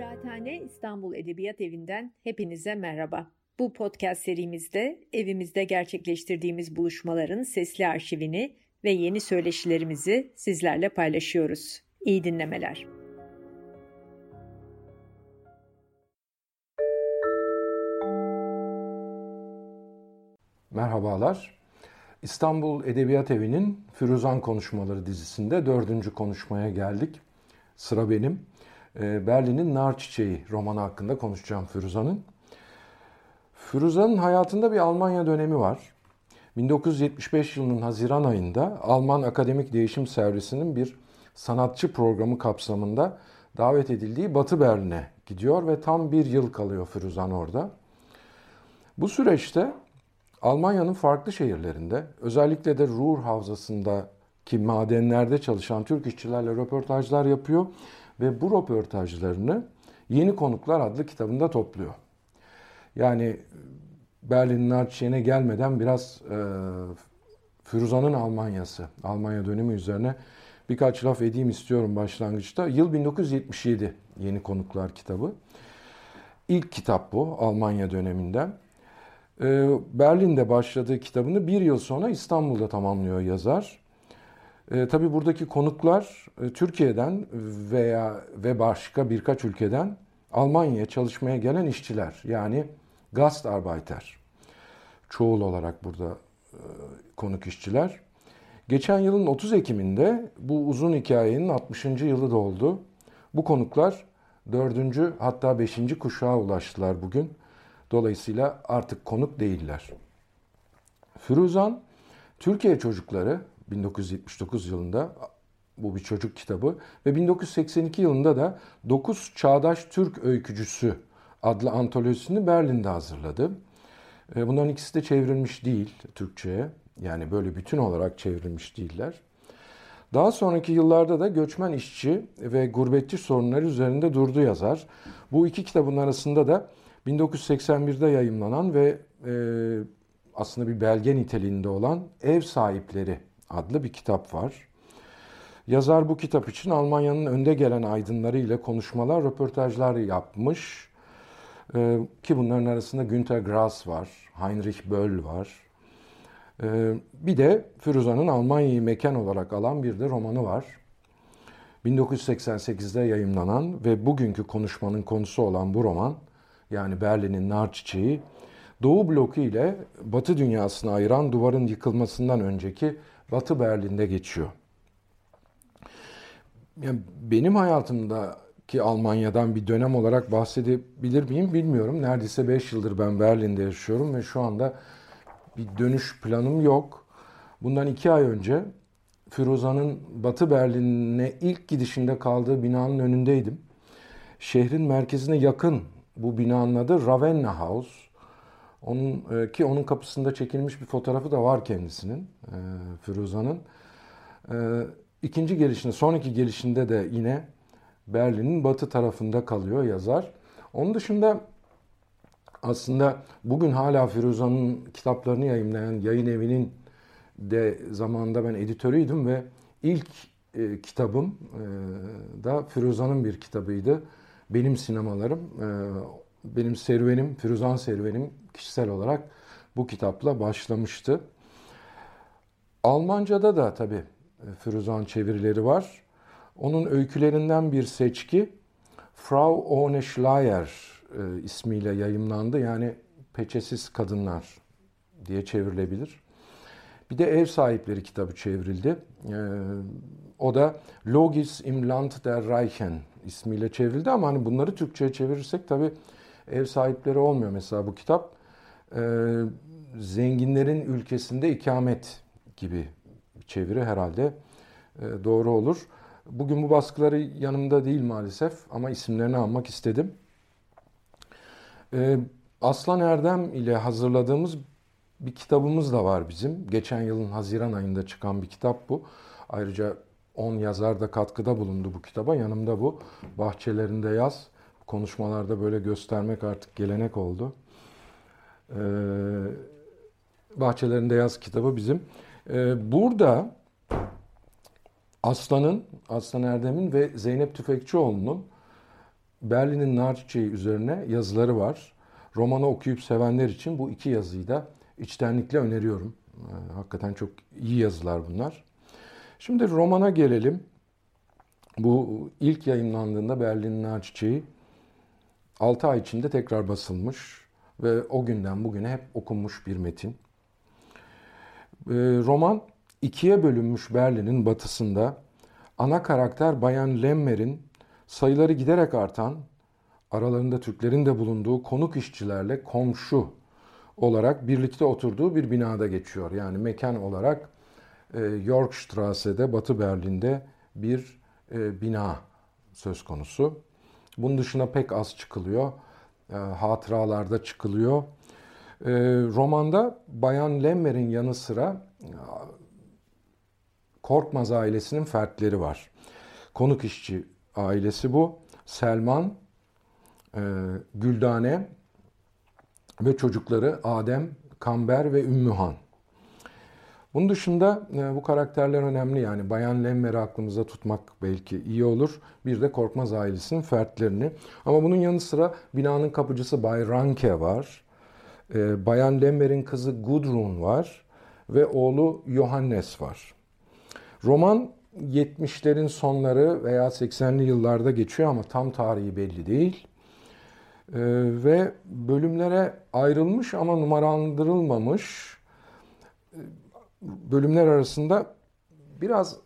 Kıraathane İstanbul Edebiyat Evi'nden hepinize merhaba. Bu podcast serimizde evimizde gerçekleştirdiğimiz buluşmaların sesli arşivini ve yeni söyleşilerimizi sizlerle paylaşıyoruz. İyi dinlemeler. Merhabalar. İstanbul Edebiyat Evi'nin Firuzan Konuşmaları dizisinde dördüncü konuşmaya geldik. Sıra benim. Ee, Berlin'in Nar Çiçeği romanı hakkında konuşacağım Firuzan'ın. Firuzan'ın hayatında bir Almanya dönemi var. 1975 yılının Haziran ayında Alman Akademik Değişim Servisi'nin bir sanatçı programı kapsamında davet edildiği Batı Berlin'e gidiyor ve tam bir yıl kalıyor Firuzan orada. Bu süreçte Almanya'nın farklı şehirlerinde özellikle de Ruhr Havzası'ndaki madenlerde çalışan Türk işçilerle röportajlar yapıyor ve bu röportajlarını Yeni Konuklar adlı kitabında topluyor. Yani Berlin'in Arçiye'ne gelmeden biraz e, Firuza'nın Almanyası, Almanya dönemi üzerine birkaç laf edeyim istiyorum başlangıçta. Yıl 1977 Yeni Konuklar kitabı. İlk kitap bu Almanya döneminden. E, Berlin'de başladığı kitabını bir yıl sonra İstanbul'da tamamlıyor yazar. E, tabii buradaki konuklar e, Türkiye'den veya ve başka birkaç ülkeden Almanya'ya çalışmaya gelen işçiler. Yani Gastarbeiter. Çoğul olarak burada e, konuk işçiler. Geçen yılın 30 Ekim'inde bu uzun hikayenin 60. yılı doldu. Bu konuklar 4. hatta 5. kuşağa ulaştılar bugün. Dolayısıyla artık konuk değiller. Firuzan, Türkiye çocukları 1979 yılında bu bir çocuk kitabı ve 1982 yılında da 9 Çağdaş Türk Öykücüsü adlı antolojisini Berlin'de hazırladı. E, bunların ikisi de çevrilmiş değil Türkçe'ye. Yani böyle bütün olarak çevrilmiş değiller. Daha sonraki yıllarda da göçmen işçi ve gurbetçi sorunları üzerinde durdu yazar. Bu iki kitabın arasında da 1981'de yayımlanan ve e, aslında bir belge niteliğinde olan Ev Sahipleri adlı bir kitap var. Yazar bu kitap için Almanya'nın önde gelen aydınları ile konuşmalar, röportajlar yapmış. Ee, ki bunların arasında Günter Grass var, Heinrich Böll var. Ee, bir de Firuza'nın Almanya'yı mekan olarak alan bir de romanı var. 1988'de yayımlanan ve bugünkü konuşmanın konusu olan bu roman, yani Berlin'in Nar Çiçeği, Doğu bloku ile Batı dünyasını ayıran duvarın yıkılmasından önceki Batı Berlin'de geçiyor. Yani benim hayatımdaki Almanya'dan bir dönem olarak bahsedebilir miyim bilmiyorum. Neredeyse 5 yıldır ben Berlin'de yaşıyorum ve şu anda bir dönüş planım yok. Bundan 2 ay önce Firuza'nın Batı Berlin'e ilk gidişinde kaldığı binanın önündeydim. Şehrin merkezine yakın bu binanın adı Ravenna House. Onun e, ki onun kapısında çekilmiş bir fotoğrafı da var kendisinin, e, Firuza'nın. E, ikinci gelişinde, sonraki gelişinde de yine Berlin'in batı tarafında kalıyor yazar. Onun dışında aslında bugün hala Firuza'nın kitaplarını yayınlayan yayın evinin de zamanında ben editörüydüm ve ilk e, kitabım e, da Firuza'nın bir kitabıydı. Benim sinemalarım, e, benim serüvenim, Firuzan serüvenim kişisel olarak bu kitapla başlamıştı. Almanca'da da tabii e, Firuzan çevirileri var. Onun öykülerinden bir seçki Frau ohne Schleier e, ismiyle yayımlandı. Yani peçesiz kadınlar diye çevrilebilir. Bir de ev sahipleri kitabı çevrildi. E, o da Logis im Land der Reichen ismiyle çevrildi ama hani bunları Türkçe'ye çevirirsek tabii ev sahipleri olmuyor mesela bu kitap. Ee, zenginlerin ülkesinde ikamet gibi çeviri herhalde e, doğru olur. Bugün bu baskıları yanımda değil maalesef ama isimlerini almak istedim. Ee, Aslan Erdem ile hazırladığımız bir kitabımız da var bizim. Geçen yılın Haziran ayında çıkan bir kitap bu. Ayrıca 10 yazar da katkıda bulundu bu kitaba. Yanımda bu. Bahçelerinde yaz konuşmalarda böyle göstermek artık gelenek oldu. Ee, Bahçelerinde Yaz kitabı bizim. Ee, burada Aslan'ın, Aslan Erdem'in ve Zeynep Tüfekçioğlu'nun Berlin'in nar çiçeği üzerine yazıları var. Romanı okuyup sevenler için bu iki yazıyı da içtenlikle öneriyorum. Ee, hakikaten çok iyi yazılar bunlar. Şimdi romana gelelim. Bu ilk yayınlandığında Berlin'in nar çiçeği 6 ay içinde tekrar basılmış ve o günden bugüne hep okunmuş bir metin. Ee, roman ikiye bölünmüş Berlin'in batısında ana karakter Bayan Lemmer'in sayıları giderek artan, aralarında Türklerin de bulunduğu konuk işçilerle komşu olarak birlikte oturduğu bir binada geçiyor. Yani mekan olarak e, Yorkstrasse'de, Batı Berlin'de bir e, bina söz konusu. Bunun dışına pek az çıkılıyor. E, hatıralarda çıkılıyor. Romanda Bayan Lemmer'in yanı sıra Korkmaz ailesinin fertleri var. Konuk işçi ailesi bu. Selman, e, Güldane ve çocukları Adem, Kamber ve Ümmühan. Bunun dışında e, bu karakterler önemli yani Bayan Lemmer'i aklımıza tutmak belki iyi olur. Bir de Korkmaz ailesinin fertlerini. Ama bunun yanı sıra binanın kapıcısı Bay Ranke var. E, Bayan Lemmer'in kızı Gudrun var ve oğlu Johannes var. Roman 70'lerin sonları veya 80'li yıllarda geçiyor ama tam tarihi belli değil. Ee, ve bölümlere ayrılmış ama numaralandırılmamış ee, bölümler arasında biraz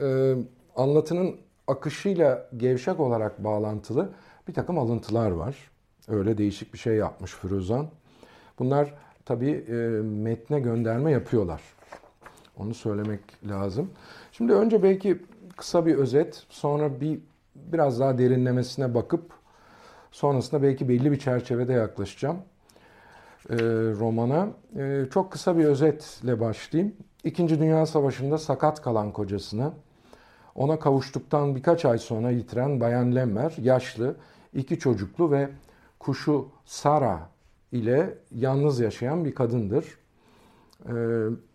e, anlatının akışıyla gevşek olarak bağlantılı bir takım alıntılar var. Öyle değişik bir şey yapmış Firuzan. Bunlar tabii e, metne gönderme yapıyorlar. Onu söylemek lazım. Şimdi önce belki kısa bir özet, sonra bir biraz daha derinlemesine bakıp sonrasında belki belli bir çerçevede yaklaşacağım e, romana. E, çok kısa bir özetle başlayayım. İkinci Dünya Savaşı'nda sakat kalan kocasını ona kavuştuktan birkaç ay sonra yitiren Bayan Lemmer yaşlı, iki çocuklu ve kuşu Sara ile yalnız yaşayan bir kadındır. Ee,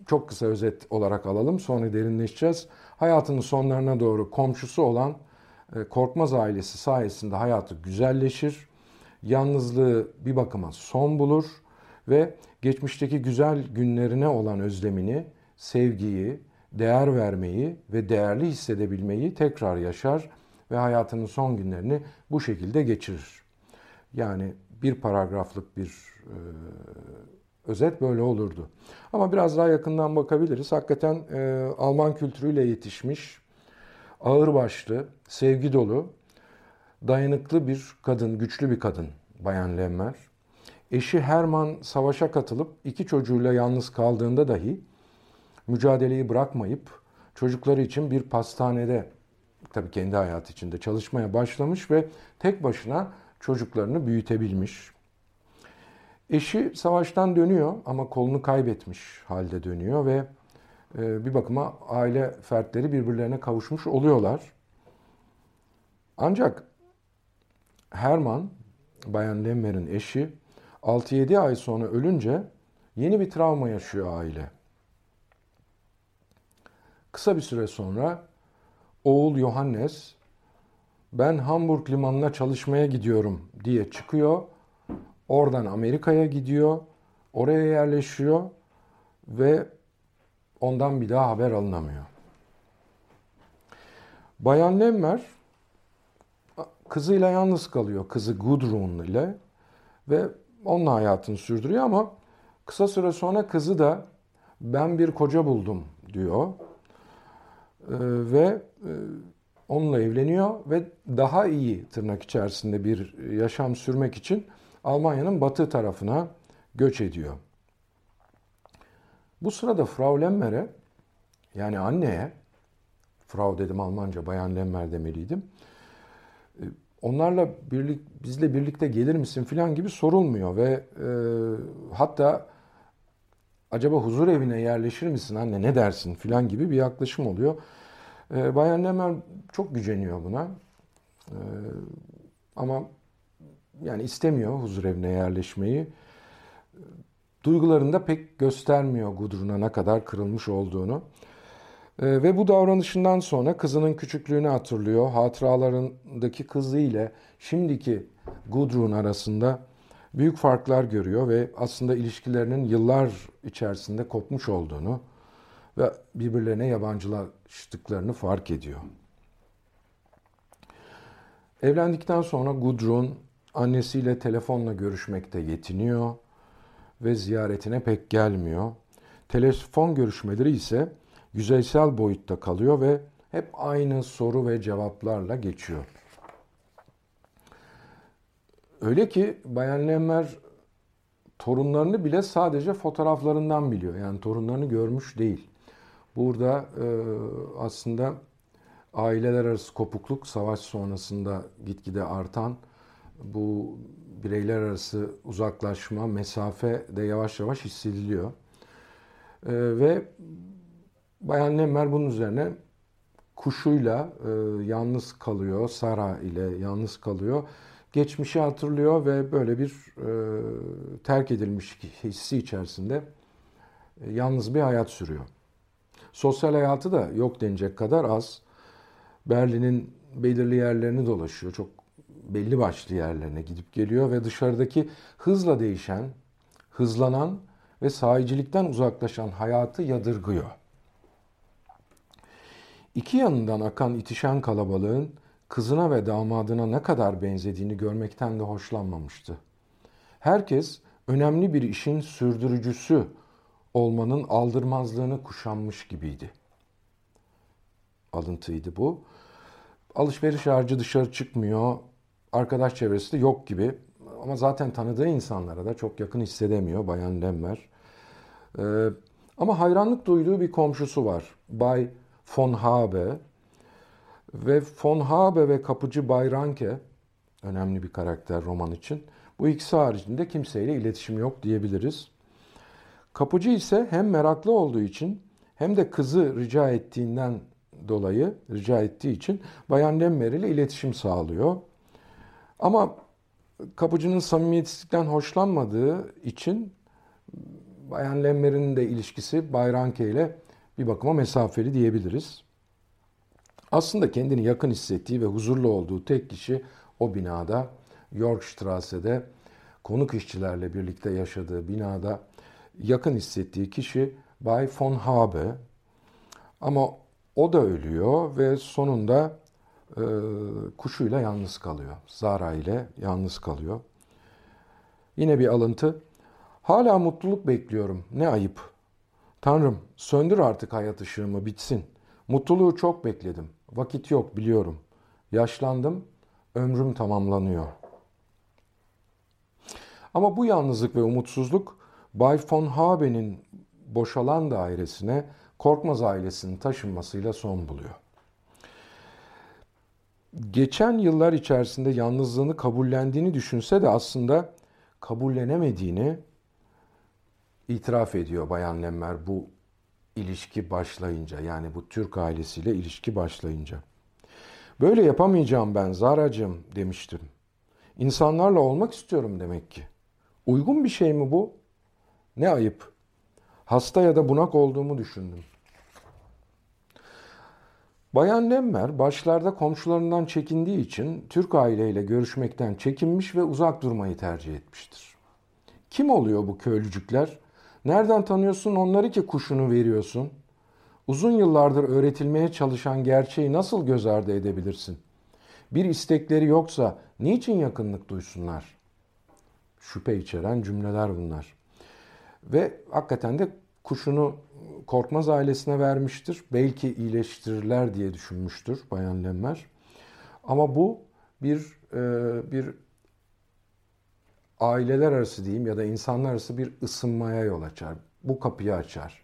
çok kısa özet olarak alalım sonra derinleşeceğiz. Hayatının sonlarına doğru komşusu olan e, Korkmaz ailesi sayesinde hayatı güzelleşir. Yalnızlığı bir bakıma son bulur ve geçmişteki güzel günlerine olan özlemini, sevgiyi, değer vermeyi ve değerli hissedebilmeyi tekrar yaşar ve hayatının son günlerini bu şekilde geçirir. Yani bir paragraflık bir e, özet böyle olurdu. Ama biraz daha yakından bakabiliriz. Hakikaten e, Alman kültürüyle yetişmiş, ağırbaşlı, sevgi dolu, dayanıklı bir kadın, güçlü bir kadın Bayan Lemmer. Eşi Herman savaşa katılıp iki çocuğuyla yalnız kaldığında dahi mücadeleyi bırakmayıp çocukları için bir pastanede tabii kendi hayatı içinde çalışmaya başlamış ve tek başına çocuklarını büyütebilmiş. Eşi savaştan dönüyor ama kolunu kaybetmiş halde dönüyor ve e, bir bakıma aile fertleri birbirlerine kavuşmuş oluyorlar. Ancak Herman, Bayan Lemmer'in eşi 6-7 ay sonra ölünce yeni bir travma yaşıyor aile. Kısa bir süre sonra oğul Johannes ben Hamburg limanına çalışmaya gidiyorum diye çıkıyor Oradan Amerika'ya gidiyor. Oraya yerleşiyor ve ondan bir daha haber alınamıyor. Bayan Lemmer kızıyla yalnız kalıyor. Kızı Gudrun ile ve onunla hayatını sürdürüyor ama kısa süre sonra kızı da ben bir koca buldum diyor. Ee, ve e, onunla evleniyor ve daha iyi tırnak içerisinde bir yaşam sürmek için Almanya'nın batı tarafına göç ediyor. Bu sırada Frau Lemmer'e yani anneye Frau dedim Almanca, Bayan Lemmer demeliydim. Onlarla birlik, bizle birlikte gelir misin filan gibi sorulmuyor ve e, hatta acaba huzur evine yerleşir misin anne ne dersin filan gibi bir yaklaşım oluyor. E, Bayan Lemmer çok güceniyor buna. E, ama yani istemiyor huzur evine yerleşmeyi. Duygularını da pek göstermiyor Gudrun'a ne kadar kırılmış olduğunu. E, ve bu davranışından sonra kızının küçüklüğünü hatırlıyor. Hatıralarındaki kızı ile şimdiki Gudrun arasında büyük farklar görüyor ve aslında ilişkilerinin yıllar içerisinde kopmuş olduğunu ve birbirlerine yabancılaştıklarını fark ediyor. Evlendikten sonra Gudrun annesiyle telefonla görüşmekte yetiniyor ve ziyaretine pek gelmiyor. Telefon görüşmeleri ise yüzeysel boyutta kalıyor ve hep aynı soru ve cevaplarla geçiyor. Öyle ki Bayan Lemmer torunlarını bile sadece fotoğraflarından biliyor. Yani torunlarını görmüş değil. Burada e, aslında aileler arası kopukluk savaş sonrasında gitgide artan bu bireyler arası uzaklaşma, mesafe de yavaş yavaş hissediliyor. E, ve Bayan Lemmer bunun üzerine kuşuyla e, yalnız kalıyor, Sara ile yalnız kalıyor. Geçmişi hatırlıyor ve böyle bir e, terk edilmiş hissi içerisinde e, yalnız bir hayat sürüyor. Sosyal hayatı da yok denecek kadar az. Berlin'in belirli yerlerini dolaşıyor. Çok belli başlı yerlerine gidip geliyor ve dışarıdaki hızla değişen, hızlanan ve sahicilikten uzaklaşan hayatı yadırgıyor. İki yanından akan itişen kalabalığın kızına ve damadına ne kadar benzediğini görmekten de hoşlanmamıştı. Herkes önemli bir işin sürdürücüsü olmanın aldırmazlığını kuşanmış gibiydi. Alıntıydı bu. Alışveriş harcı dışarı çıkmıyor, arkadaş çevresi de yok gibi. Ama zaten tanıdığı insanlara da çok yakın hissedemiyor Bayan Lemmer. Ee, ama hayranlık duyduğu bir komşusu var. Bay von Habe. Ve von Habe ve kapıcı Bayranke önemli bir karakter roman için. Bu ikisi haricinde kimseyle iletişim yok diyebiliriz. Kapıcı ise hem meraklı olduğu için hem de kızı rica ettiğinden dolayı rica ettiği için Bayan Lemmer ile iletişim sağlıyor. Ama kapıcının samimiyetsizlikten hoşlanmadığı için Bayan Lemmer'in de ilişkisi Bayranke ile bir bakıma mesafeli diyebiliriz. Aslında kendini yakın hissettiği ve huzurlu olduğu tek kişi o binada Yorkstrasse'de konuk işçilerle birlikte yaşadığı binada yakın hissettiği kişi Bay von Habe. Ama o da ölüyor ve sonunda e, kuşuyla yalnız kalıyor. Zara ile yalnız kalıyor. Yine bir alıntı. Hala mutluluk bekliyorum. Ne ayıp. Tanrım söndür artık hayat ışığımı bitsin. Mutluluğu çok bekledim. Vakit yok biliyorum. Yaşlandım. Ömrüm tamamlanıyor. Ama bu yalnızlık ve umutsuzluk Bay von Habe'nin boşalan dairesine Korkmaz ailesinin taşınmasıyla son buluyor. Geçen yıllar içerisinde yalnızlığını kabullendiğini düşünse de aslında kabullenemediğini itiraf ediyor Bayan Lemmer bu ilişki başlayınca yani bu Türk ailesiyle ilişki başlayınca. Böyle yapamayacağım ben Zaracığım demiştim. İnsanlarla olmak istiyorum demek ki. Uygun bir şey mi bu? Ne ayıp. Hasta ya da bunak olduğumu düşündüm. Bayan Lemmer başlarda komşularından çekindiği için Türk aileyle görüşmekten çekinmiş ve uzak durmayı tercih etmiştir. Kim oluyor bu köylücükler? Nereden tanıyorsun onları ki kuşunu veriyorsun? Uzun yıllardır öğretilmeye çalışan gerçeği nasıl göz ardı edebilirsin? Bir istekleri yoksa niçin yakınlık duysunlar? Şüphe içeren cümleler bunlar. Ve hakikaten de kuşunu Korkmaz ailesine vermiştir. Belki iyileştirirler diye düşünmüştür Bayan Lemmer. Ama bu bir e, bir aileler arası diyeyim ya da insanlar arası bir ısınmaya yol açar. Bu kapıyı açar.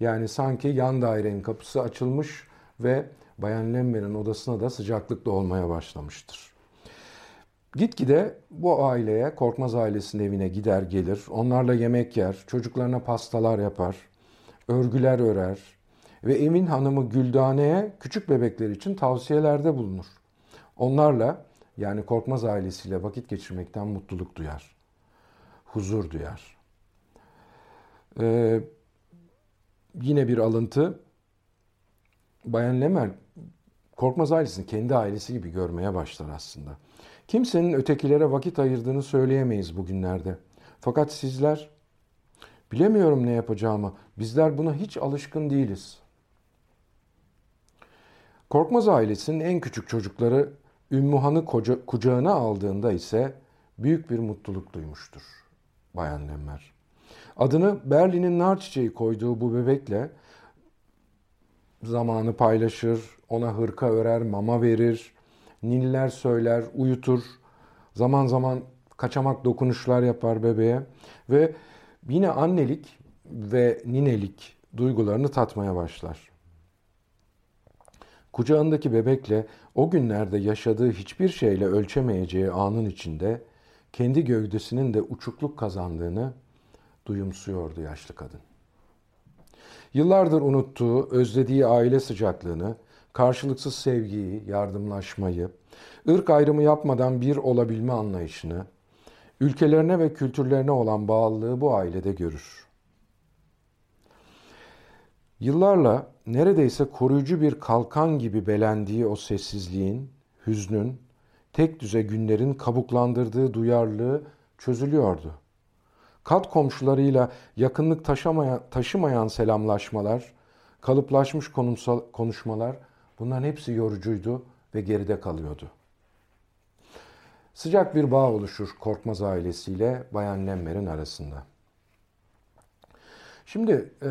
Yani sanki yan dairenin kapısı açılmış ve Bayan Lemmer'in odasına da sıcaklık olmaya başlamıştır. Gitgide bu aileye, Korkmaz ailesinin evine gider gelir, onlarla yemek yer, çocuklarına pastalar yapar, örgüler örer ve Emin Hanım'ı Güldane'ye küçük bebekler için tavsiyelerde bulunur. Onlarla yani Korkmaz ailesiyle vakit geçirmekten mutluluk duyar. Huzur duyar. Ee, yine bir alıntı. Bayan Lemel Korkmaz ailesini kendi ailesi gibi görmeye başlar aslında. Kimsenin ötekilere vakit ayırdığını söyleyemeyiz bugünlerde. Fakat sizler bilemiyorum ne yapacağımı. Bizler buna hiç alışkın değiliz. Korkmaz ailesinin en küçük çocukları Ümmühan'ı kucağına aldığında ise büyük bir mutluluk duymuştur Bayan Lemmer. Adını Berlin'in nar çiçeği koyduğu bu bebekle zamanı paylaşır, ona hırka örer, mama verir, niller söyler, uyutur. Zaman zaman kaçamak dokunuşlar yapar bebeğe ve yine annelik ve ninelik duygularını tatmaya başlar. Kucağındaki bebekle o günlerde yaşadığı hiçbir şeyle ölçemeyeceği anın içinde kendi gövdesinin de uçukluk kazandığını duyumsuyordu yaşlı kadın. Yıllardır unuttuğu, özlediği aile sıcaklığını, karşılıksız sevgiyi, yardımlaşmayı, ırk ayrımı yapmadan bir olabilme anlayışını, ülkelerine ve kültürlerine olan bağlılığı bu ailede görür. Yıllarla neredeyse koruyucu bir kalkan gibi belendiği o sessizliğin, hüznün, tek düze günlerin kabuklandırdığı duyarlılığı çözülüyordu. Kat komşularıyla yakınlık taşımayan, taşımayan selamlaşmalar, kalıplaşmış konumsal, konuşmalar bunların hepsi yorucuydu ve geride kalıyordu. Sıcak bir bağ oluşur Korkmaz ailesiyle Bayan Lemmer'in arasında. Şimdi e,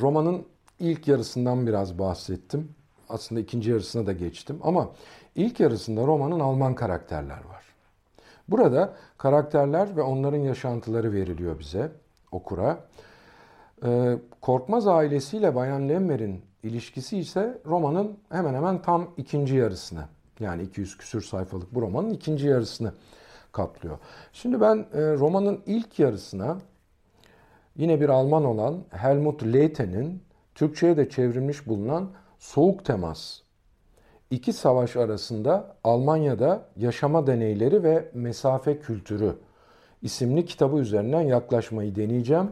romanın ilk yarısından biraz bahsettim. Aslında ikinci yarısına da geçtim ama ilk yarısında romanın Alman karakterler var. Burada karakterler ve onların yaşantıları veriliyor bize, okura. Ee, Korkmaz ailesiyle Bayan Lemmer'in ilişkisi ise romanın hemen hemen tam ikinci yarısını yani 200 küsür sayfalık bu romanın ikinci yarısını kaplıyor. Şimdi ben e, romanın ilk yarısına yine bir Alman olan Helmut Leite'nin Türkçe'ye de çevrilmiş bulunan Soğuk Temas iki savaş arasında Almanya'da yaşama deneyleri ve mesafe kültürü isimli kitabı üzerinden yaklaşmayı deneyeceğim.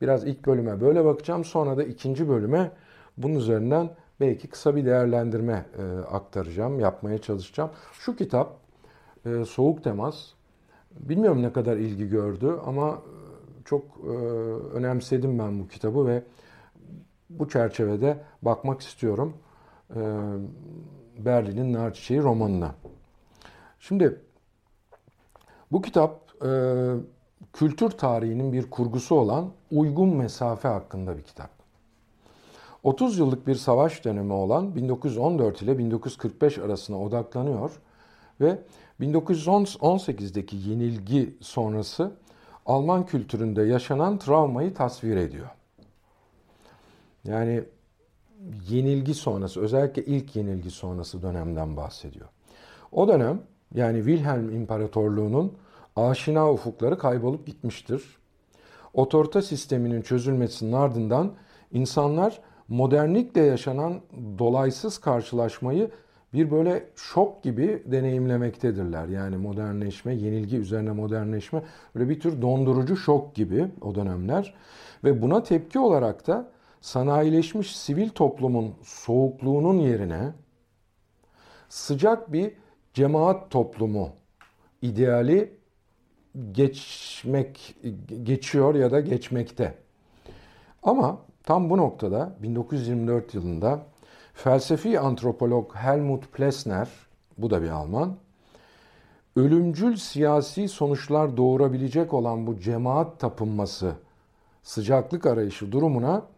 Biraz ilk bölüme böyle bakacağım. Sonra da ikinci bölüme bunun üzerinden belki kısa bir değerlendirme e, aktaracağım, yapmaya çalışacağım. Şu kitap e, Soğuk Temas bilmiyorum ne kadar ilgi gördü ama e, çok e, önemsedim ben bu kitabı ve bu çerçevede bakmak istiyorum. Berlin'in Nar Çiçeği romanına. Şimdi bu kitap kültür tarihinin bir kurgusu olan uygun mesafe hakkında bir kitap. 30 yıllık bir savaş dönemi olan 1914 ile 1945 arasına odaklanıyor ve 1918'deki yenilgi sonrası Alman kültüründe yaşanan travmayı tasvir ediyor. Yani yenilgi sonrası, özellikle ilk yenilgi sonrası dönemden bahsediyor. O dönem yani Wilhelm İmparatorluğu'nun aşina ufukları kaybolup gitmiştir. Otorite sisteminin çözülmesinin ardından insanlar modernlikle yaşanan dolaysız karşılaşmayı bir böyle şok gibi deneyimlemektedirler. Yani modernleşme, yenilgi üzerine modernleşme böyle bir tür dondurucu şok gibi o dönemler. Ve buna tepki olarak da sanayileşmiş sivil toplumun soğukluğunun yerine sıcak bir cemaat toplumu ideali geçmek geçiyor ya da geçmekte. Ama tam bu noktada 1924 yılında felsefi antropolog Helmut Plessner, bu da bir Alman, ölümcül siyasi sonuçlar doğurabilecek olan bu cemaat tapınması, sıcaklık arayışı durumuna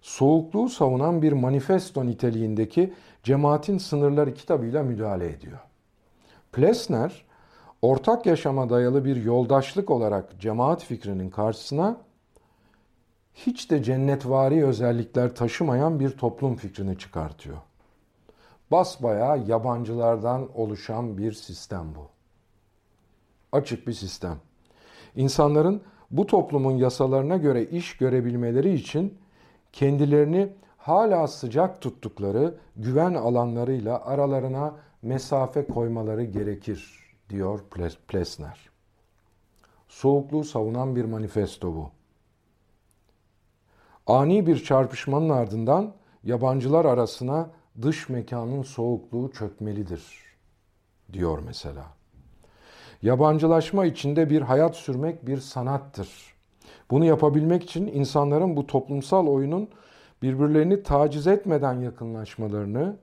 soğukluğu savunan bir manifesto niteliğindeki Cemaatin Sınırları kitabıyla müdahale ediyor. Plessner, ortak yaşama dayalı bir yoldaşlık olarak cemaat fikrinin karşısına hiç de cennetvari özellikler taşımayan bir toplum fikrini çıkartıyor. Basbayağı yabancılardan oluşan bir sistem bu. Açık bir sistem. İnsanların bu toplumun yasalarına göre iş görebilmeleri için kendilerini hala sıcak tuttukları güven alanlarıyla aralarına mesafe koymaları gerekir diyor Plesner. Soğukluğu savunan bir manifesto bu. Ani bir çarpışmanın ardından yabancılar arasına dış mekanın soğukluğu çökmelidir diyor mesela. Yabancılaşma içinde bir hayat sürmek bir sanattır. Bunu yapabilmek için insanların bu toplumsal oyunun birbirlerini taciz etmeden yakınlaşmalarını,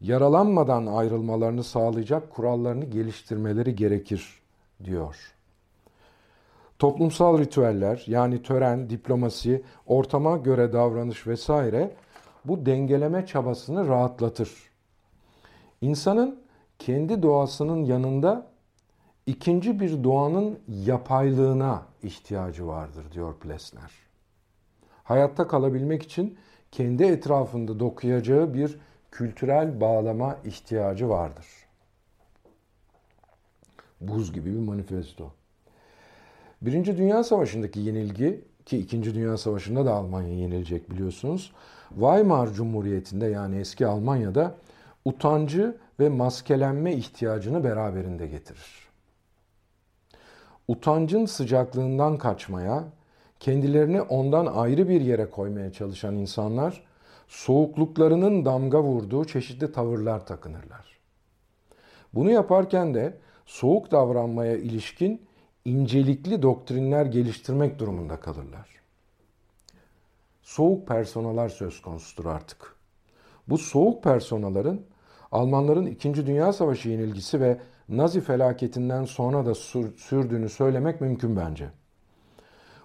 yaralanmadan ayrılmalarını sağlayacak kurallarını geliştirmeleri gerekir diyor. Toplumsal ritüeller yani tören, diplomasi, ortama göre davranış vesaire bu dengeleme çabasını rahatlatır. İnsanın kendi doğasının yanında ikinci bir doğanın yapaylığına ihtiyacı vardır diyor Plesner. Hayatta kalabilmek için kendi etrafında dokuyacağı bir kültürel bağlama ihtiyacı vardır. Buz gibi bir manifesto. Birinci Dünya Savaşı'ndaki yenilgi ki İkinci Dünya Savaşı'nda da Almanya yenilecek biliyorsunuz. Weimar Cumhuriyeti'nde yani eski Almanya'da utancı ve maskelenme ihtiyacını beraberinde getirir. Utancın sıcaklığından kaçmaya, kendilerini ondan ayrı bir yere koymaya çalışan insanlar soğukluklarının damga vurduğu çeşitli tavırlar takınırlar. Bunu yaparken de soğuk davranmaya ilişkin incelikli doktrinler geliştirmek durumunda kalırlar. Soğuk personalar söz konusudur artık. Bu soğuk personaların Almanların 2. Dünya Savaşı yenilgisi ve Nazi felaketinden sonra da sürdüğünü söylemek mümkün bence.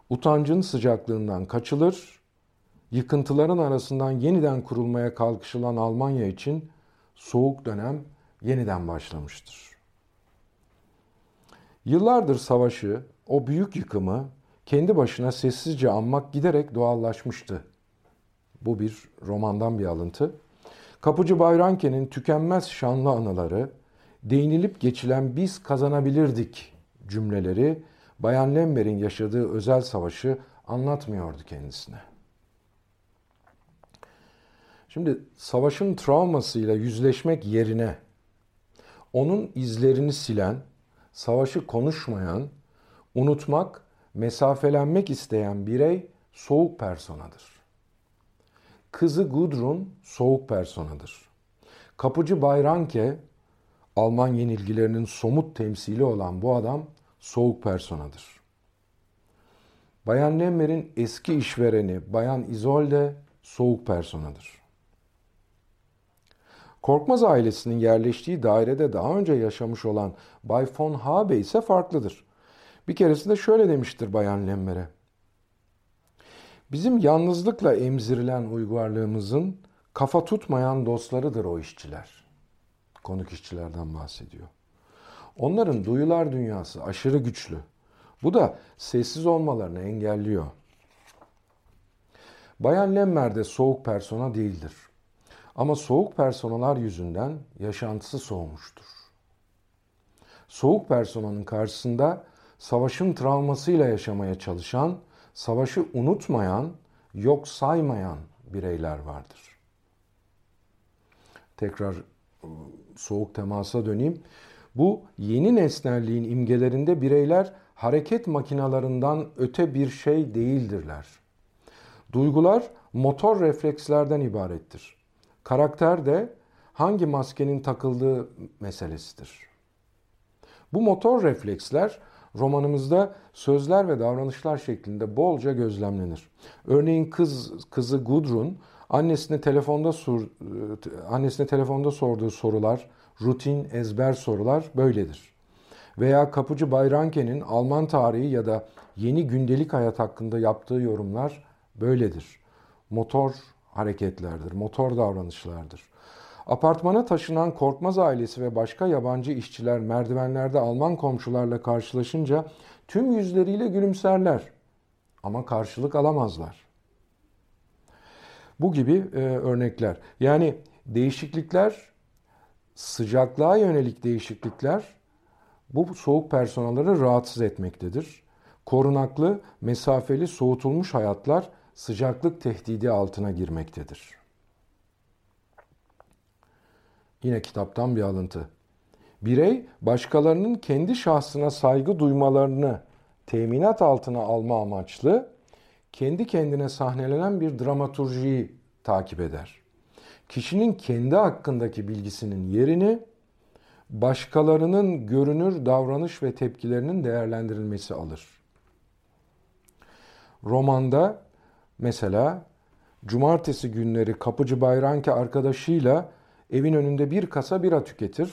Utancın sıcaklığından kaçılır, yıkıntıların arasından yeniden kurulmaya kalkışılan Almanya için soğuk dönem yeniden başlamıştır. Yıllardır savaşı, o büyük yıkımı kendi başına sessizce anmak giderek doğallaşmıştı. Bu bir romandan bir alıntı. Kapıcı Bayranke'nin tükenmez şanlı anıları, değinilip geçilen biz kazanabilirdik cümleleri Bayan Lember'in yaşadığı özel savaşı anlatmıyordu kendisine. Şimdi savaşın travmasıyla yüzleşmek yerine onun izlerini silen, savaşı konuşmayan, unutmak, mesafelenmek isteyen birey soğuk personadır. Kızı Gudrun soğuk personadır. Kapıcı Bayranke, Alman yenilgilerinin somut temsili olan bu adam soğuk personadır. Bayan Lemmer'in eski işvereni Bayan Isolde soğuk personadır. Korkmaz ailesinin yerleştiği dairede daha önce yaşamış olan Bay von Habe ise farklıdır. Bir keresinde şöyle demiştir Bayan Lemmer'e. Bizim yalnızlıkla emzirilen uygarlığımızın kafa tutmayan dostlarıdır o işçiler. Konuk işçilerden bahsediyor. Onların duyular dünyası aşırı güçlü. Bu da sessiz olmalarını engelliyor. Bayan Lemmer de soğuk persona değildir. Ama soğuk personalar yüzünden yaşantısı soğumuştur. Soğuk personanın karşısında savaşın travmasıyla yaşamaya çalışan, savaşı unutmayan, yok saymayan bireyler vardır. Tekrar soğuk temasa döneyim. Bu yeni nesnelliğin imgelerinde bireyler hareket makinalarından öte bir şey değildirler. Duygular motor reflekslerden ibarettir. Karakter de hangi maskenin takıldığı meselesidir. Bu motor refleksler romanımızda sözler ve davranışlar şeklinde bolca gözlemlenir. Örneğin kız kızı Gudrun annesine telefonda sor, annesine telefonda sorduğu sorular, rutin ezber sorular böyledir. Veya kapıcı Bayranke'nin Alman tarihi ya da yeni gündelik hayat hakkında yaptığı yorumlar böyledir. Motor hareketlerdir, motor davranışlardır. Apartmana taşınan Korkmaz ailesi ve başka yabancı işçiler merdivenlerde Alman komşularla karşılaşınca tüm yüzleriyle gülümserler ama karşılık alamazlar. Bu gibi e, örnekler. Yani değişiklikler, sıcaklığa yönelik değişiklikler bu soğuk personelleri rahatsız etmektedir. Korunaklı, mesafeli, soğutulmuş hayatlar sıcaklık tehdidi altına girmektedir. Yine kitaptan bir alıntı. Birey başkalarının kendi şahsına saygı duymalarını teminat altına alma amaçlı kendi kendine sahnelenen bir dramaturjiyi takip eder. kişinin kendi hakkındaki bilgisinin yerini başkalarının görünür davranış ve tepkilerinin değerlendirilmesi alır. Romanda mesela cumartesi günleri kapıcı Bayranke arkadaşıyla evin önünde bir kasa bira tüketir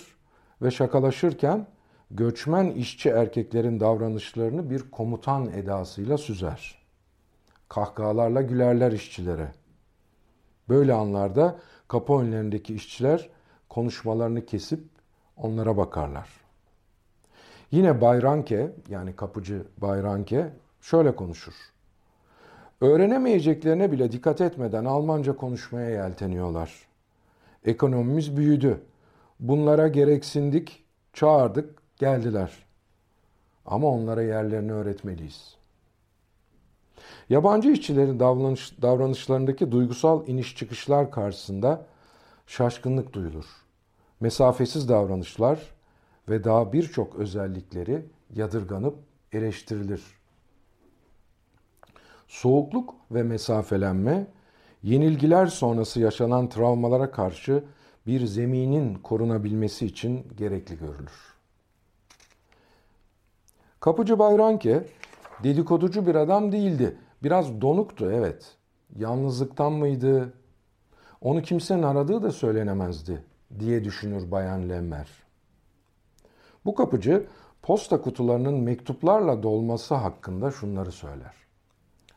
ve şakalaşırken göçmen işçi erkeklerin davranışlarını bir komutan edasıyla süzer. Kahkahalarla gülerler işçilere. Böyle anlarda kapı önlerindeki işçiler konuşmalarını kesip onlara bakarlar. Yine Bayranke yani kapıcı Bayranke şöyle konuşur. Öğrenemeyeceklerine bile dikkat etmeden Almanca konuşmaya yelteniyorlar. Ekonomimiz büyüdü. Bunlara gereksindik, çağırdık, geldiler. Ama onlara yerlerini öğretmeliyiz. Yabancı işçilerin davranış, davranışlarındaki duygusal iniş çıkışlar karşısında şaşkınlık duyulur. Mesafesiz davranışlar ve daha birçok özellikleri yadırganıp eleştirilir. Soğukluk ve mesafelenme, yenilgiler sonrası yaşanan travmalara karşı bir zeminin korunabilmesi için gerekli görülür. Kapıcı Bayranke dedikoducu bir adam değildi. Biraz donuktu evet. Yalnızlıktan mıydı? Onu kimsenin aradığı da söylenemezdi diye düşünür Bayan Lemmer. Bu kapıcı posta kutularının mektuplarla dolması hakkında şunları söyler.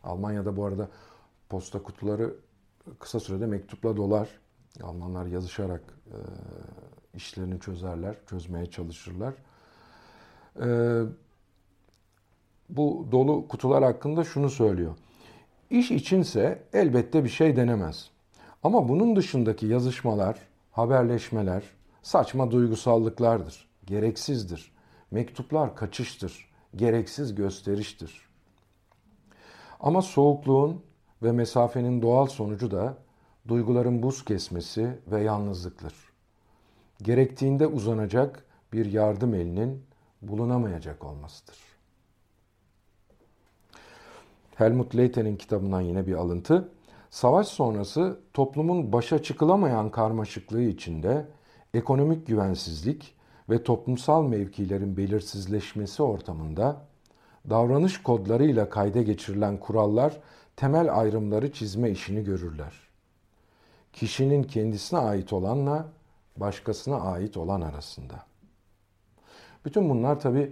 Almanya'da bu arada posta kutuları kısa sürede mektupla dolar. Almanlar yazışarak e, işlerini çözerler, çözmeye çalışırlar. E, bu dolu kutular hakkında şunu söylüyor. İş içinse elbette bir şey denemez. Ama bunun dışındaki yazışmalar, haberleşmeler saçma duygusallıklardır, gereksizdir. Mektuplar kaçıştır, gereksiz gösteriştir. Ama soğukluğun ve mesafenin doğal sonucu da duyguların buz kesmesi ve yalnızlıktır. Gerektiğinde uzanacak bir yardım elinin bulunamayacak olmasıdır. Helmut Leiten'in kitabından yine bir alıntı. Savaş sonrası toplumun başa çıkılamayan karmaşıklığı içinde ekonomik güvensizlik ve toplumsal mevkilerin belirsizleşmesi ortamında davranış kodlarıyla kayda geçirilen kurallar temel ayrımları çizme işini görürler. Kişinin kendisine ait olanla başkasına ait olan arasında. Bütün bunlar tabi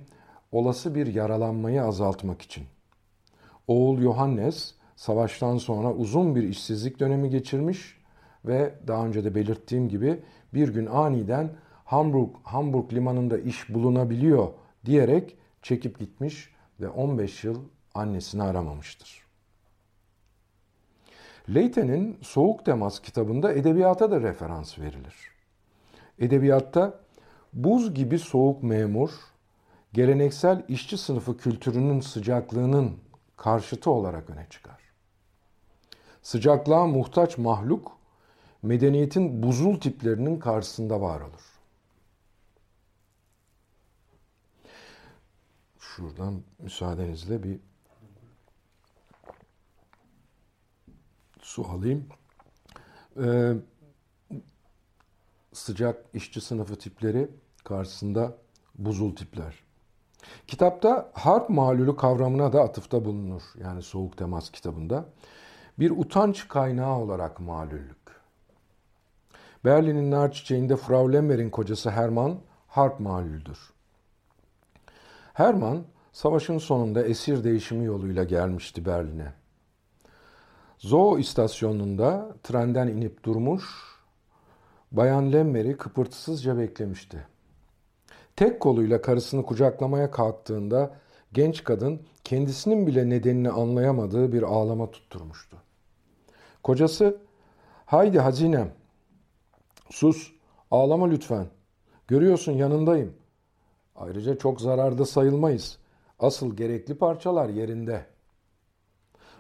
olası bir yaralanmayı azaltmak için. Oğul Yohannes savaştan sonra uzun bir işsizlik dönemi geçirmiş ve daha önce de belirttiğim gibi bir gün aniden Hamburg, Hamburg limanında iş bulunabiliyor diyerek çekip gitmiş ve 15 yıl annesini aramamıştır. Leyten'in Soğuk Temas kitabında edebiyata da referans verilir. Edebiyatta buz gibi soğuk memur, geleneksel işçi sınıfı kültürünün sıcaklığının karşıtı olarak öne çıkar. Sıcaklığa muhtaç mahluk, medeniyetin buzul tiplerinin karşısında var olur. Şuradan müsaadenizle bir su alayım. Ee, sıcak işçi sınıfı tipleri karşısında buzul tipler. Kitapta harp malulü kavramına da atıfta bulunur. Yani soğuk temas kitabında. Bir utanç kaynağı olarak malüllük. Berlin'in nar çiçeğinde Frau Lemmer'in kocası Hermann harp malüldür. Hermann savaşın sonunda esir değişimi yoluyla gelmişti Berlin'e. Zoo istasyonunda trenden inip durmuş, Bayan Lemmer'i kıpırtısızca beklemişti. Tek koluyla karısını kucaklamaya kalktığında genç kadın kendisinin bile nedenini anlayamadığı bir ağlama tutturmuştu. Kocası, haydi hazinem, sus, ağlama lütfen, görüyorsun yanındayım. Ayrıca çok zararda sayılmayız. Asıl gerekli parçalar yerinde.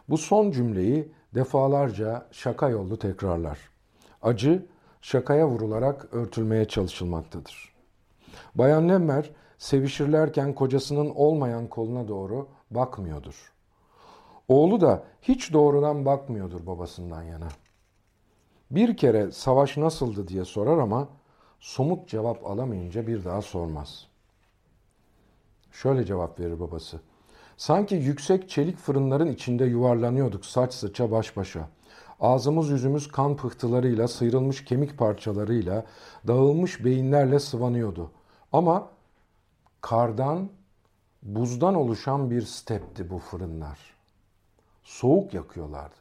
Bu son cümleyi defalarca şaka yollu tekrarlar. Acı şakaya vurularak örtülmeye çalışılmaktadır. Bayan Lemmer sevişirlerken kocasının olmayan koluna doğru bakmıyordur. Oğlu da hiç doğrudan bakmıyordur babasından yana. Bir kere savaş nasıldı diye sorar ama somut cevap alamayınca bir daha sormaz. Şöyle cevap verir babası. Sanki yüksek çelik fırınların içinde yuvarlanıyorduk saç saça baş başa. Ağzımız yüzümüz kan pıhtılarıyla, sıyrılmış kemik parçalarıyla, dağılmış beyinlerle sıvanıyordu. Ama kardan, buzdan oluşan bir stepti bu fırınlar. Soğuk yakıyorlardı.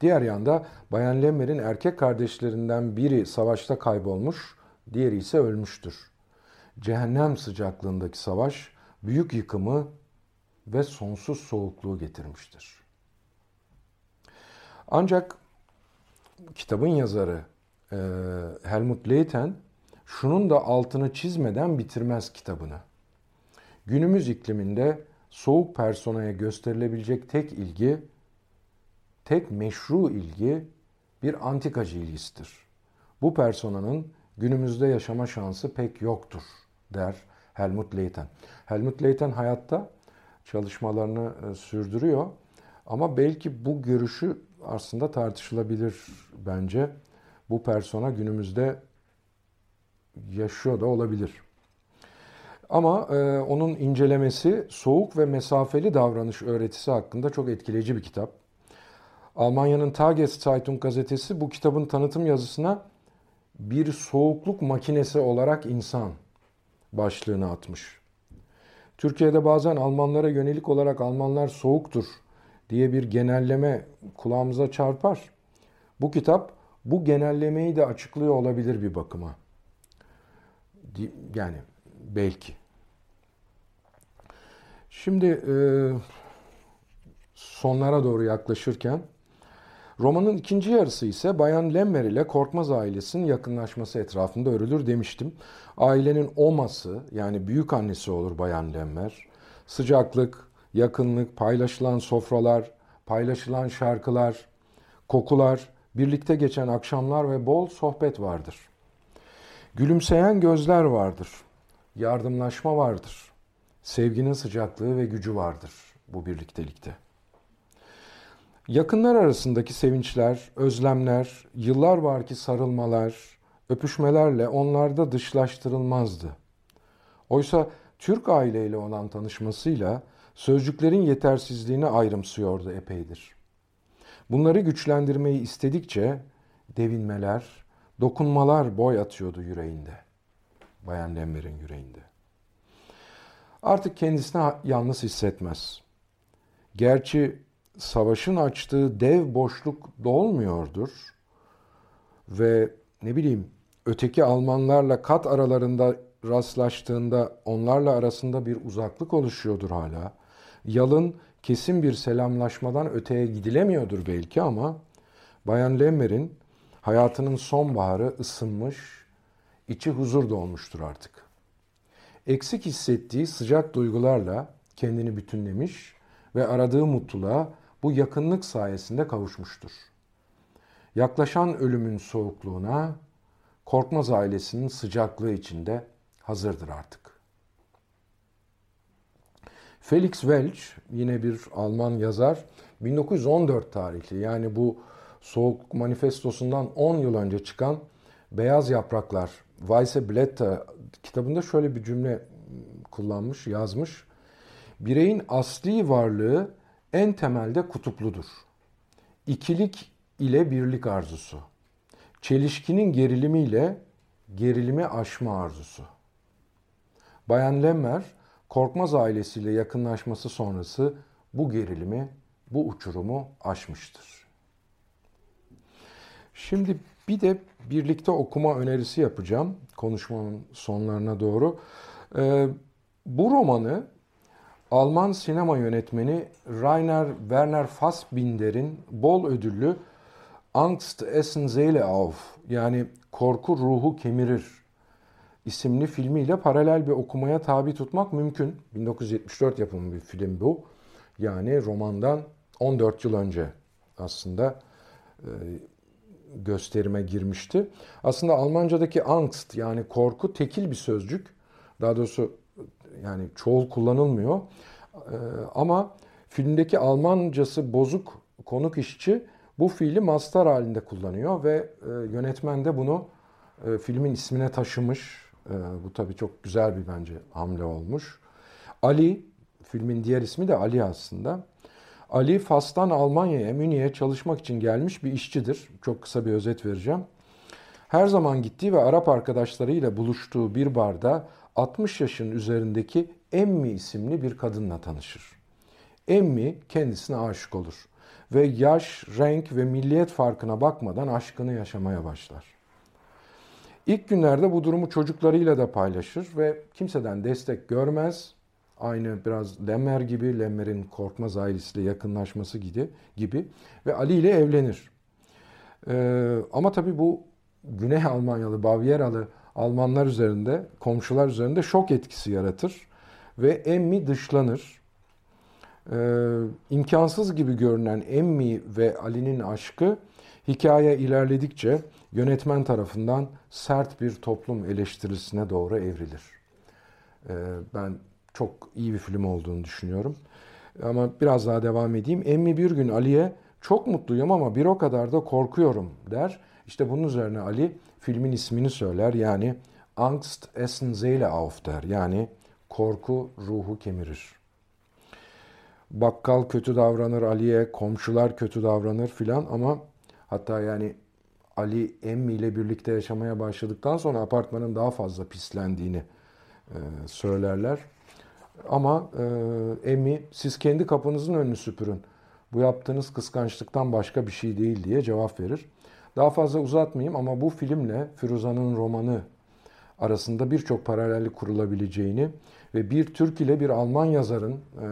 Diğer yanda Bayan Lemmer'in erkek kardeşlerinden biri savaşta kaybolmuş, diğeri ise ölmüştür. Cehennem sıcaklığındaki savaş büyük yıkımı ve sonsuz soğukluğu getirmiştir. Ancak kitabın yazarı Helmut Leyten şunun da altını çizmeden bitirmez kitabını. Günümüz ikliminde soğuk personaya gösterilebilecek tek ilgi, tek meşru ilgi bir antikacı ilgisidir. Bu personanın günümüzde yaşama şansı pek yoktur der Helmut Leyten. Helmut Leyten hayatta çalışmalarını e, sürdürüyor ama belki bu görüşü aslında tartışılabilir bence. Bu persona günümüzde yaşıyor da olabilir. Ama e, onun incelemesi soğuk ve mesafeli davranış öğretisi hakkında çok etkileyici bir kitap. Almanya'nın Tageszeitung gazetesi bu kitabın tanıtım yazısına bir soğukluk makinesi olarak insan başlığını atmış. Türkiye'de bazen Almanlara yönelik olarak Almanlar soğuktur diye bir genelleme kulağımıza çarpar. Bu kitap bu genellemeyi de açıklıyor olabilir bir bakıma. Yani belki. Şimdi e, sonlara doğru yaklaşırken romanın ikinci yarısı ise Bayan Lemmer ile Korkmaz ailesinin yakınlaşması etrafında örülür demiştim. Ailenin oması yani büyük annesi olur Bayan Lemmer. Sıcaklık, yakınlık, paylaşılan sofralar, paylaşılan şarkılar, kokular, birlikte geçen akşamlar ve bol sohbet vardır. Gülümseyen gözler vardır. Yardımlaşma vardır. Sevginin sıcaklığı ve gücü vardır bu birliktelikte. Yakınlar arasındaki sevinçler, özlemler, yıllar var ki sarılmalar, öpüşmelerle onlarda dışlaştırılmazdı. Oysa Türk aileyle olan tanışmasıyla sözcüklerin yetersizliğini ayrımsıyordu epeydir. Bunları güçlendirmeyi istedikçe devinmeler, dokunmalar boy atıyordu yüreğinde. Bayan Lemmer'in yüreğinde. Artık kendisini yalnız hissetmez. Gerçi savaşın açtığı dev boşluk dolmuyordur ve ne bileyim öteki Almanlarla kat aralarında rastlaştığında onlarla arasında bir uzaklık oluşuyordur hala. Yalın kesin bir selamlaşmadan öteye gidilemiyordur belki ama Bayan Lemmer'in hayatının sonbaharı ısınmış, içi huzur dolmuştur artık. Eksik hissettiği sıcak duygularla kendini bütünlemiş ve aradığı mutluluğa bu yakınlık sayesinde kavuşmuştur. Yaklaşan ölümün soğukluğuna, Korkmaz ailesinin sıcaklığı içinde hazırdır artık. Felix Welch yine bir Alman yazar 1914 tarihli yani bu Soğukluk Manifestosu'ndan 10 yıl önce çıkan Beyaz Yapraklar Weiße Blätter kitabında şöyle bir cümle kullanmış, yazmış. Bireyin asli varlığı en temelde kutupludur. İkilik ile birlik arzusu. Çelişkinin gerilimiyle gerilimi aşma arzusu. Bayan Lemmer Korkmaz ailesiyle yakınlaşması sonrası bu gerilimi, bu uçurumu aşmıştır. Şimdi bir de birlikte okuma önerisi yapacağım konuşmamın sonlarına doğru. Ee, bu romanı Alman sinema yönetmeni Rainer Werner Fassbinder'in bol ödüllü Angst essen Seele auf yani korku ruhu kemirir isimli filmiyle paralel bir okumaya tabi tutmak mümkün. 1974 yapımı bir film bu. Yani romandan 14 yıl önce aslında e, gösterime girmişti. Aslında Almancadaki Angst yani korku tekil bir sözcük. Daha doğrusu yani çoğul kullanılmıyor. E, ama filmdeki Almancası bozuk konuk işçi Bu fiili mastar halinde kullanıyor ve e, yönetmen de bunu e, filmin ismine taşımış. E, bu tabii çok güzel bir bence hamle olmuş. Ali, filmin diğer ismi de Ali aslında. Ali Fas'tan Almanya'ya, Münih'e çalışmak için gelmiş bir işçidir. Çok kısa bir özet vereceğim. Her zaman gittiği ve Arap arkadaşlarıyla buluştuğu bir barda 60 yaşın üzerindeki Emmi isimli bir kadınla tanışır. Emmi kendisine aşık olur ve yaş, renk ve milliyet farkına bakmadan aşkını yaşamaya başlar. İlk günlerde bu durumu çocuklarıyla da paylaşır ve kimseden destek görmez. Aynı biraz Lemmer gibi, Lemmer'in Korkmaz ailesiyle yakınlaşması gibi, gibi ve Ali ile evlenir. Ee, ama tabii bu Güney Almanyalı, Bavyeralı Almanlar üzerinde, komşular üzerinde şok etkisi yaratır ve Emmi dışlanır. Ee, imkansız gibi görünen Emmi ve Ali'nin aşkı hikaye ilerledikçe yönetmen tarafından sert bir toplum eleştirisine doğru evrilir. Ee, ben çok iyi bir film olduğunu düşünüyorum. Ama biraz daha devam edeyim. Emmi bir gün Ali'ye çok mutluyum ama bir o kadar da korkuyorum der. İşte bunun üzerine Ali filmin ismini söyler. Yani Angst essen Seele auf der. Yani korku ruhu kemirir. Bakkal kötü davranır Ali'ye, komşular kötü davranır filan ama hatta yani Ali Emmi ile birlikte yaşamaya başladıktan sonra apartmanın daha fazla pislendiğini e, söylerler. Ama e, Emmi siz kendi kapınızın önünü süpürün. Bu yaptığınız kıskançlıktan başka bir şey değil diye cevap verir. Daha fazla uzatmayayım ama bu filmle Firuza'nın romanı arasında birçok paralellik kurulabileceğini ve bir Türk ile bir Alman yazarın e,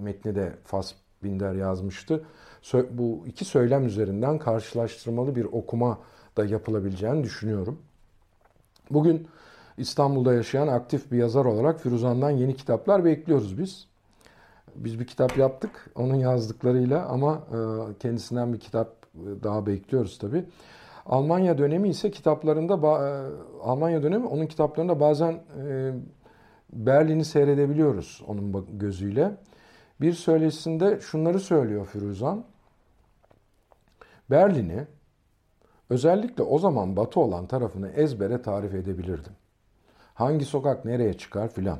metni de Fassbinder yazmıştı. Bu iki söylem üzerinden karşılaştırmalı bir okuma da yapılabileceğini düşünüyorum. Bugün İstanbul'da yaşayan aktif bir yazar olarak Firuzan'dan yeni kitaplar bekliyoruz biz. Biz bir kitap yaptık onun yazdıklarıyla ama e, kendisinden bir kitap e, daha bekliyoruz tabii. Almanya dönemi ise kitaplarında e, Almanya dönemi onun kitaplarında bazen Berlin'i seyredebiliyoruz onun gözüyle. Bir söyleşisinde şunları söylüyor Firuzan. Berlin'i özellikle o zaman batı olan tarafını ezbere tarif edebilirdim. Hangi sokak nereye çıkar filan.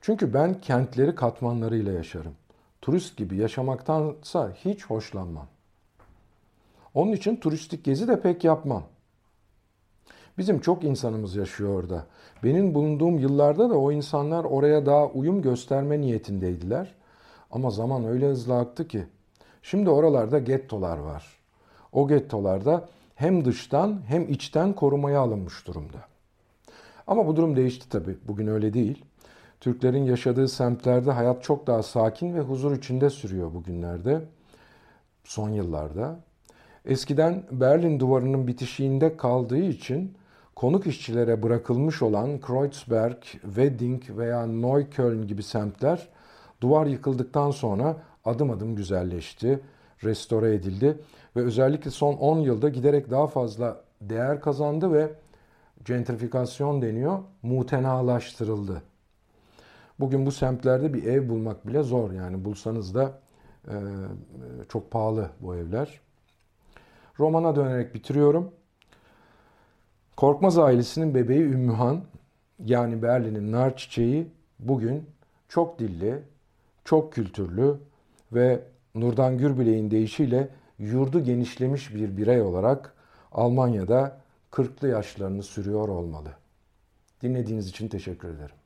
Çünkü ben kentleri katmanlarıyla yaşarım. Turist gibi yaşamaktansa hiç hoşlanmam. Onun için turistik gezi de pek yapmam. Bizim çok insanımız yaşıyor orada. Benim bulunduğum yıllarda da o insanlar oraya daha uyum gösterme niyetindeydiler. Ama zaman öyle hızlı aktı ki. Şimdi oralarda gettolar var. O gettolarda hem dıştan hem içten korumaya alınmış durumda. Ama bu durum değişti tabii. Bugün öyle değil. Türklerin yaşadığı semtlerde hayat çok daha sakin ve huzur içinde sürüyor bugünlerde. Son yıllarda. Eskiden Berlin duvarının bitişiğinde kaldığı için konuk işçilere bırakılmış olan Kreuzberg, Wedding veya Neukölln gibi semtler duvar yıkıldıktan sonra adım adım güzelleşti, restore edildi ve özellikle son 10 yılda giderek daha fazla değer kazandı ve gentrifikasyon deniyor, mutenalaştırıldı. Bugün bu semtlerde bir ev bulmak bile zor yani bulsanız da e, çok pahalı bu evler. Romana dönerek bitiriyorum. Korkmaz ailesinin bebeği Ümmühan yani Berlin'in nar çiçeği bugün çok dilli, çok kültürlü ve Nurdan Gürbilek'in deyişiyle yurdu genişlemiş bir birey olarak Almanya'da 40'lı yaşlarını sürüyor olmalı. Dinlediğiniz için teşekkür ederim.